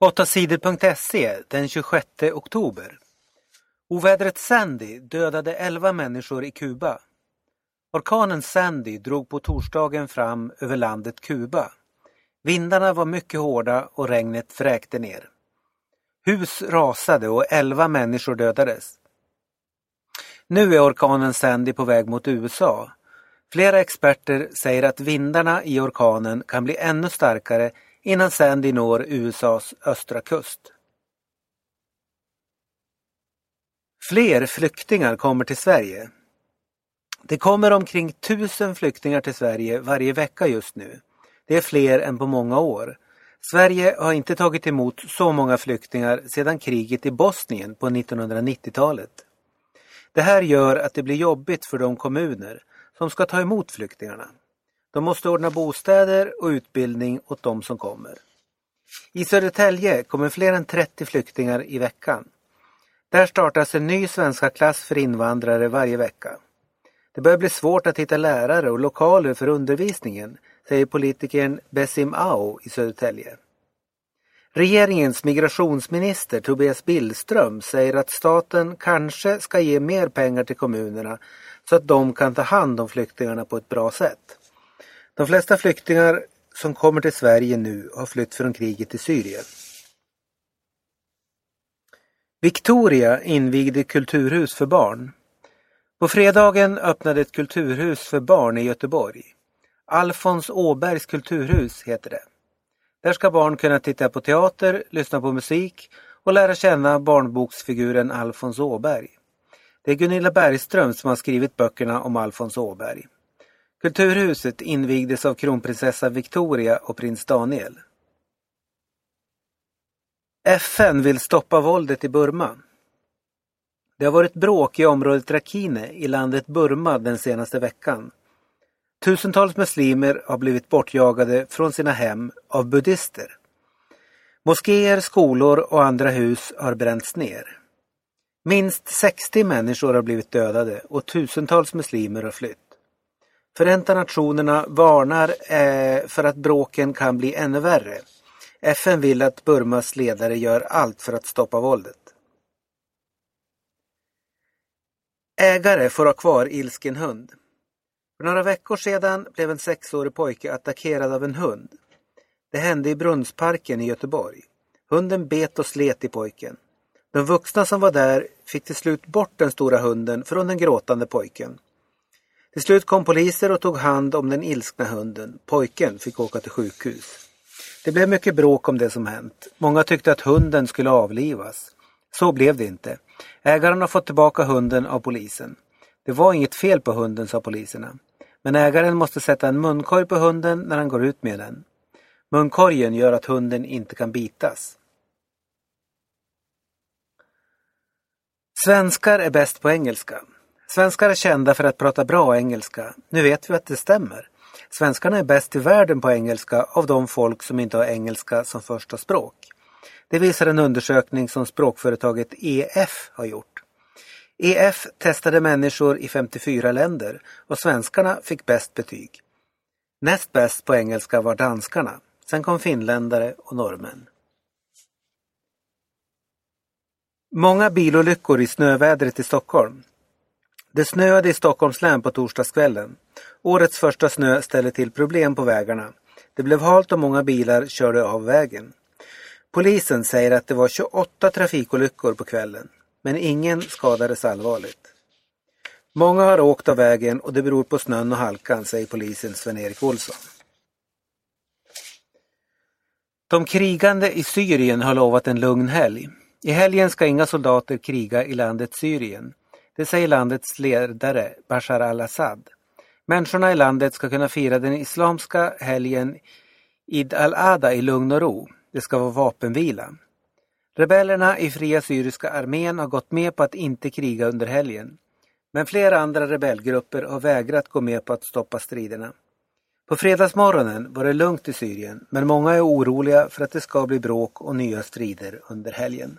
8sidor.se den 26 oktober. Ovädret Sandy dödade 11 människor i Kuba. Orkanen Sandy drog på torsdagen fram över landet Kuba. Vindarna var mycket hårda och regnet vräkte ner. Hus rasade och 11 människor dödades. Nu är orkanen Sandy på väg mot USA. Flera experter säger att vindarna i orkanen kan bli ännu starkare innan Sandy når USAs östra kust. Fler flyktingar kommer till Sverige. Det kommer omkring tusen flyktingar till Sverige varje vecka just nu. Det är fler än på många år. Sverige har inte tagit emot så många flyktingar sedan kriget i Bosnien på 1990-talet. Det här gör att det blir jobbigt för de kommuner som ska ta emot flyktingarna. De måste ordna bostäder och utbildning åt de som kommer. I Södertälje kommer fler än 30 flyktingar i veckan. Där startas en ny svenska klass för invandrare varje vecka. Det börjar bli svårt att hitta lärare och lokaler för undervisningen, säger politikern Bessim Ao i Södertälje. Regeringens migrationsminister Tobias Billström säger att staten kanske ska ge mer pengar till kommunerna så att de kan ta hand om flyktingarna på ett bra sätt. De flesta flyktingar som kommer till Sverige nu har flytt från kriget i Syrien. Victoria invigde kulturhus för barn. På fredagen öppnade ett kulturhus för barn i Göteborg. Alfons Åbergs kulturhus heter det. Där ska barn kunna titta på teater, lyssna på musik och lära känna barnboksfiguren Alfons Åberg. Det är Gunilla Bergström som har skrivit böckerna om Alfons Åberg. Kulturhuset invigdes av kronprinsessa Victoria och prins Daniel. FN vill stoppa våldet i Burma. Det har varit bråk i området Rakhine i landet Burma den senaste veckan. Tusentals muslimer har blivit bortjagade från sina hem av buddister. Moskéer, skolor och andra hus har bränts ner. Minst 60 människor har blivit dödade och tusentals muslimer har flytt. Förenta Nationerna varnar eh, för att bråken kan bli ännu värre. FN vill att Burmas ledare gör allt för att stoppa våldet. Ägare får ha kvar ilsken hund. För några veckor sedan blev en sexårig pojke attackerad av en hund. Det hände i Brunnsparken i Göteborg. Hunden bet och slet i pojken. De vuxna som var där fick till slut bort den stora hunden från den gråtande pojken. Till slut kom poliser och tog hand om den ilskna hunden. Pojken fick åka till sjukhus. Det blev mycket bråk om det som hänt. Många tyckte att hunden skulle avlivas. Så blev det inte. Ägaren har fått tillbaka hunden av polisen. Det var inget fel på hunden, sa poliserna. Men ägaren måste sätta en munkorg på hunden när han går ut med den. Munkorgen gör att hunden inte kan bitas. Svenskar är bäst på engelska. Svenskar är kända för att prata bra engelska. Nu vet vi att det stämmer. Svenskarna är bäst i världen på engelska av de folk som inte har engelska som första språk. Det visar en undersökning som språkföretaget EF har gjort. EF testade människor i 54 länder och svenskarna fick bäst betyg. Näst bäst på engelska var danskarna. Sen kom finländare och norrmän. Många bilolyckor i snövädret i Stockholm. Det snöade i Stockholms län på torsdagskvällen. Årets första snö ställde till problem på vägarna. Det blev halt och många bilar körde av vägen. Polisen säger att det var 28 trafikolyckor på kvällen, men ingen skadades allvarligt. Många har åkt av vägen och det beror på snön och halkan, säger polisen Sven-Erik Olsson. De krigande i Syrien har lovat en lugn helg. I helgen ska inga soldater kriga i landet Syrien. Det säger landets ledare Bashar al-Assad. Människorna i landet ska kunna fira den islamska helgen Id al-Adha i lugn och ro. Det ska vara vapenvila. Rebellerna i Fria Syriska armén har gått med på att inte kriga under helgen. Men flera andra rebellgrupper har vägrat gå med på att stoppa striderna. På fredagsmorgonen var det lugnt i Syrien men många är oroliga för att det ska bli bråk och nya strider under helgen.